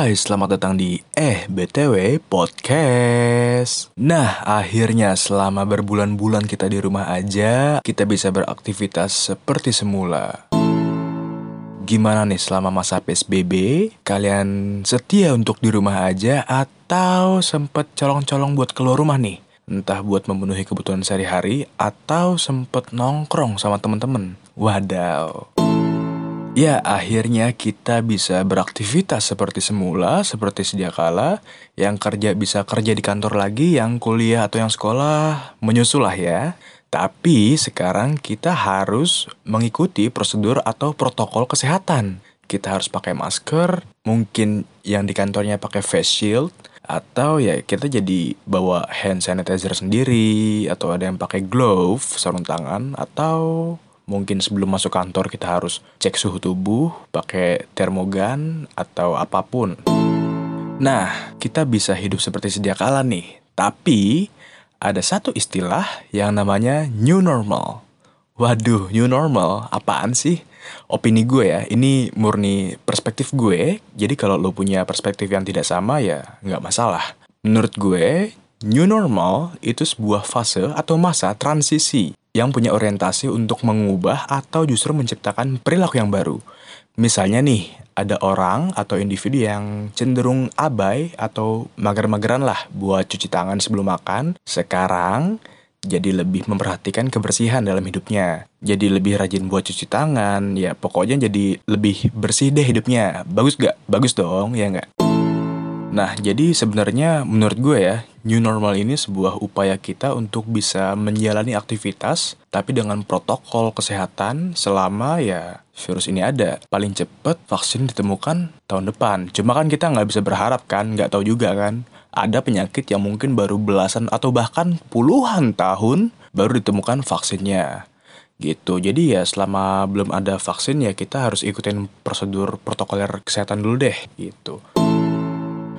Hai, selamat datang di Eh BTW Podcast. Nah, akhirnya selama berbulan-bulan kita di rumah aja, kita bisa beraktivitas seperti semula. Gimana nih selama masa PSBB? Kalian setia untuk di rumah aja atau sempet colong-colong buat keluar rumah nih? Entah buat memenuhi kebutuhan sehari-hari atau sempet nongkrong sama temen-temen. Wadaw. Ya, akhirnya kita bisa beraktivitas seperti semula, seperti sedia kala. Yang kerja bisa kerja di kantor lagi, yang kuliah atau yang sekolah menyusul lah ya. Tapi sekarang kita harus mengikuti prosedur atau protokol kesehatan. Kita harus pakai masker, mungkin yang di kantornya pakai face shield, atau ya kita jadi bawa hand sanitizer sendiri, atau ada yang pakai glove, sarung tangan, atau mungkin sebelum masuk kantor kita harus cek suhu tubuh, pakai termogan atau apa pun. Nah, kita bisa hidup seperti sedia kala nih. Tapi ada satu istilah yang namanya new normal. Waduh, new normal apaan sih? Opini gue ya, ini murni perspektif gue. Jadi kalau lo punya perspektif yang tidak sama ya nggak masalah. Menurut gue, new normal itu sebuah fase atau masa transisi yang punya orientasi untuk mengubah atau justru menciptakan perilaku yang baru. Misalnya nih, ada orang atau individu yang cenderung abai atau mager-mageran lah buat cuci tangan sebelum makan. Sekarang, jadi lebih memperhatikan kebersihan dalam hidupnya. Jadi lebih rajin buat cuci tangan, ya pokoknya jadi lebih bersih deh hidupnya. Bagus gak? Bagus dong, ya nggak? Nah, jadi sebenarnya menurut gue ya, new normal ini sebuah upaya kita untuk bisa menjalani aktivitas, tapi dengan protokol kesehatan selama ya virus ini ada. Paling cepet vaksin ditemukan tahun depan. Cuma kan kita nggak bisa berharap kan, nggak tahu juga kan. Ada penyakit yang mungkin baru belasan atau bahkan puluhan tahun baru ditemukan vaksinnya gitu. Jadi ya selama belum ada vaksin ya kita harus ikutin prosedur protokoler kesehatan dulu deh gitu.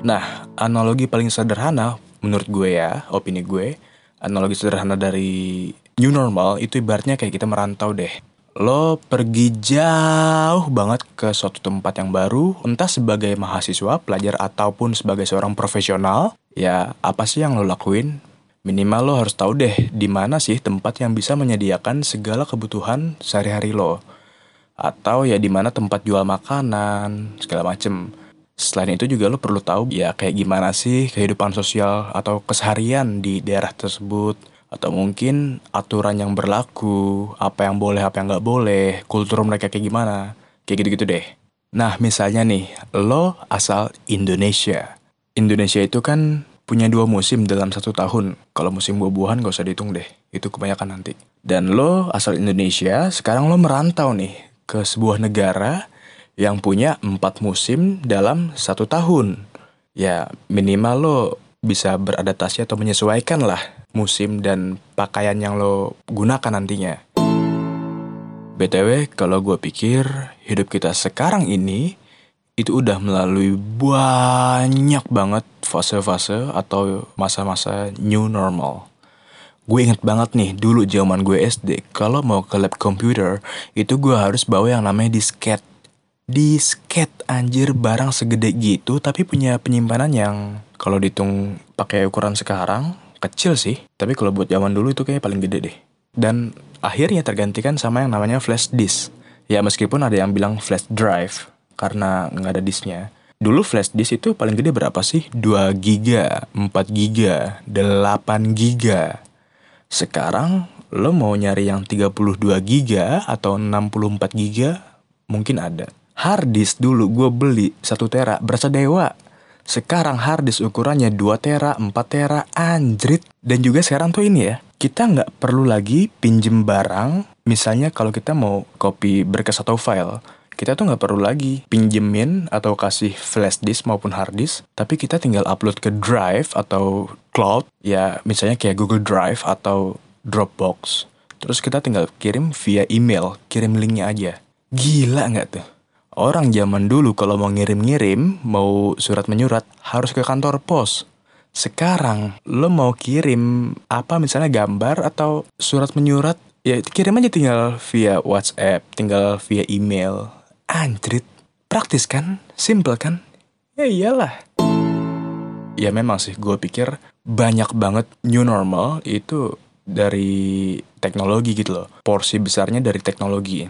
Nah, analogi paling sederhana menurut gue ya, opini gue, analogi sederhana dari new normal itu ibaratnya kayak kita merantau deh. Lo pergi jauh banget ke suatu tempat yang baru, entah sebagai mahasiswa, pelajar, ataupun sebagai seorang profesional. Ya, apa sih yang lo lakuin? Minimal lo harus tahu deh di mana sih tempat yang bisa menyediakan segala kebutuhan sehari-hari lo. Atau ya di mana tempat jual makanan, segala macem. Selain itu juga lo perlu tahu ya kayak gimana sih kehidupan sosial atau keseharian di daerah tersebut atau mungkin aturan yang berlaku, apa yang boleh, apa yang nggak boleh, kultur mereka kayak gimana, kayak gitu-gitu deh. Nah misalnya nih, lo asal Indonesia. Indonesia itu kan punya dua musim dalam satu tahun. Kalau musim buah-buahan gak usah dihitung deh, itu kebanyakan nanti. Dan lo asal Indonesia, sekarang lo merantau nih ke sebuah negara yang punya empat musim dalam satu tahun. Ya minimal lo bisa beradaptasi atau menyesuaikan lah musim dan pakaian yang lo gunakan nantinya. BTW, kalau gue pikir hidup kita sekarang ini itu udah melalui banyak banget fase-fase atau masa-masa new normal. Gue inget banget nih, dulu zaman gue SD, kalau mau ke lab komputer, itu gue harus bawa yang namanya disket disket anjir barang segede gitu tapi punya penyimpanan yang kalau dihitung pakai ukuran sekarang kecil sih. Tapi kalau buat zaman dulu itu kayaknya paling gede deh. Dan akhirnya tergantikan sama yang namanya flash disk. Ya meskipun ada yang bilang flash drive karena nggak ada disknya. Dulu flash disk itu paling gede berapa sih? 2 giga 4 giga 8 giga. Sekarang lo mau nyari yang 32 giga atau 64 giga mungkin ada Harddisk dulu gue beli 1 tera berasa dewa. Sekarang harddisk ukurannya 2 tera, 4 tera, anjrit. Dan juga sekarang tuh ini ya, kita nggak perlu lagi pinjem barang. Misalnya kalau kita mau copy berkas atau file, kita tuh nggak perlu lagi pinjemin atau kasih flash disk maupun hard disk, tapi kita tinggal upload ke Drive atau Cloud, ya misalnya kayak Google Drive atau Dropbox. Terus kita tinggal kirim via email, kirim linknya aja. Gila nggak tuh? Orang zaman dulu kalau mau ngirim-ngirim, mau surat menyurat, harus ke kantor pos. Sekarang, lo mau kirim apa misalnya gambar atau surat menyurat, ya kirim aja tinggal via WhatsApp, tinggal via email. Anjrit, praktis kan? Simple kan? Ya iyalah. Ya memang sih gue pikir banyak banget new normal itu dari teknologi gitu loh. Porsi besarnya dari teknologi.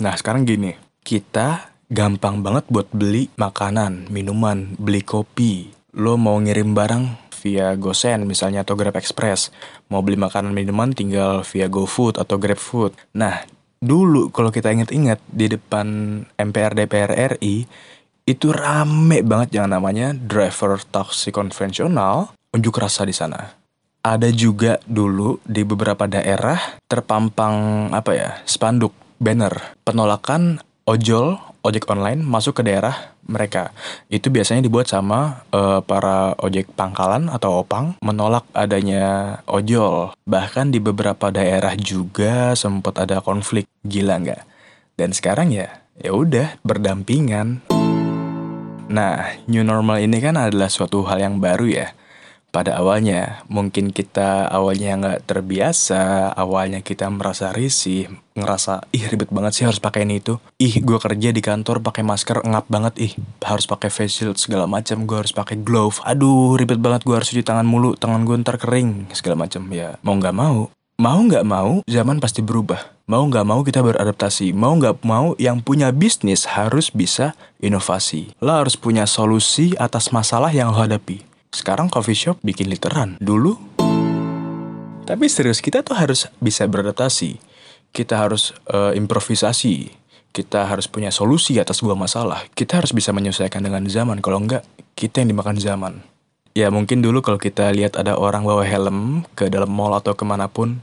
Nah sekarang gini, kita gampang banget buat beli makanan, minuman, beli kopi. Lo mau ngirim barang via GoSend misalnya atau Grab Express. Mau beli makanan minuman tinggal via GoFood atau GrabFood. Nah, dulu kalau kita inget-inget di depan MPR DPR RI itu rame banget yang namanya driver taksi konvensional unjuk rasa di sana. Ada juga dulu di beberapa daerah terpampang apa ya spanduk banner penolakan ojol ojek online masuk ke daerah mereka. Itu biasanya dibuat sama uh, para ojek pangkalan atau opang menolak adanya ojol. Bahkan di beberapa daerah juga sempat ada konflik. Gila nggak? Dan sekarang ya, ya udah berdampingan. Nah, new normal ini kan adalah suatu hal yang baru ya. Pada awalnya, mungkin kita awalnya nggak terbiasa, awalnya kita merasa risih, ngerasa, ih ribet banget sih harus pakai ini itu. Ih, gue kerja di kantor pakai masker ngap banget, ih harus pakai face shield segala macam, gue harus pakai glove. Aduh, ribet banget gue harus cuci tangan mulu, tangan gue ntar kering segala macam. Ya, mau nggak mau, mau nggak mau, zaman pasti berubah Mau nggak mau kita beradaptasi. Mau nggak mau yang punya bisnis harus bisa inovasi. Lo harus punya solusi atas masalah yang lo hadapi. Sekarang coffee shop bikin literan. Dulu tapi serius kita tuh harus bisa beradaptasi. Kita harus uh, improvisasi. Kita harus punya solusi atas gua masalah. Kita harus bisa menyesuaikan dengan zaman. Kalau enggak, kita yang dimakan zaman. Ya mungkin dulu kalau kita lihat ada orang bawa helm ke dalam mall atau ke mana pun,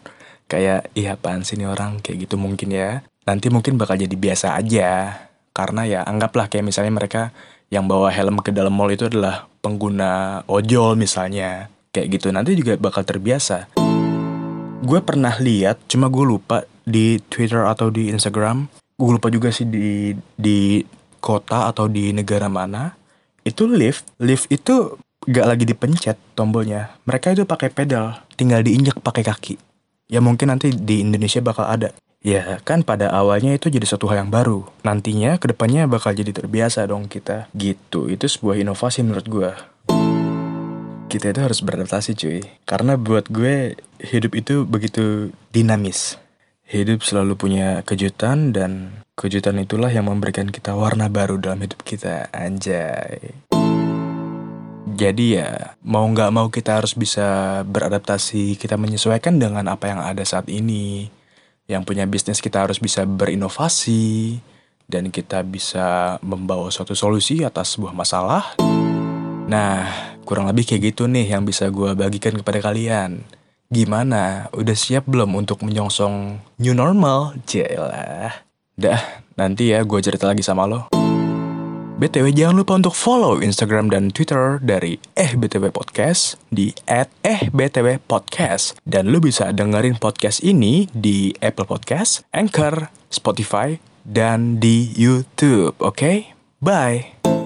kayak iya apaan sih nih orang kayak gitu mungkin ya nanti mungkin bakal jadi biasa aja karena ya anggaplah kayak misalnya mereka yang bawa helm ke dalam mall itu adalah pengguna ojol misalnya. Kayak gitu nanti juga bakal terbiasa. Gue pernah lihat cuma gue lupa di Twitter atau di Instagram. Gue lupa juga sih di di kota atau di negara mana. Itu lift lift itu gak lagi dipencet tombolnya. Mereka itu pakai pedal tinggal diinjak pakai kaki. Ya mungkin nanti di Indonesia bakal ada. Ya kan pada awalnya itu jadi satu hal yang baru. Nantinya ke depannya bakal jadi terbiasa dong kita. Gitu, itu sebuah inovasi menurut gue. Kita itu harus beradaptasi cuy. Karena buat gue hidup itu begitu dinamis. Hidup selalu punya kejutan dan kejutan itulah yang memberikan kita warna baru dalam hidup kita. Anjay. Jadi ya mau nggak mau kita harus bisa beradaptasi, kita menyesuaikan dengan apa yang ada saat ini. Yang punya bisnis kita harus bisa berinovasi dan kita bisa membawa suatu solusi atas sebuah masalah. Nah, kurang lebih kayak gitu nih yang bisa gue bagikan kepada kalian. Gimana? Udah siap belum untuk menyongsong new normal? Jelah. Dah, nanti ya gue cerita lagi sama lo. BTW jangan lupa untuk follow Instagram dan Twitter dari Eh BTW Podcast di at Eh BTW Podcast. Dan lu bisa dengerin podcast ini di Apple Podcast, Anchor, Spotify, dan di YouTube. Oke? Okay? Bye!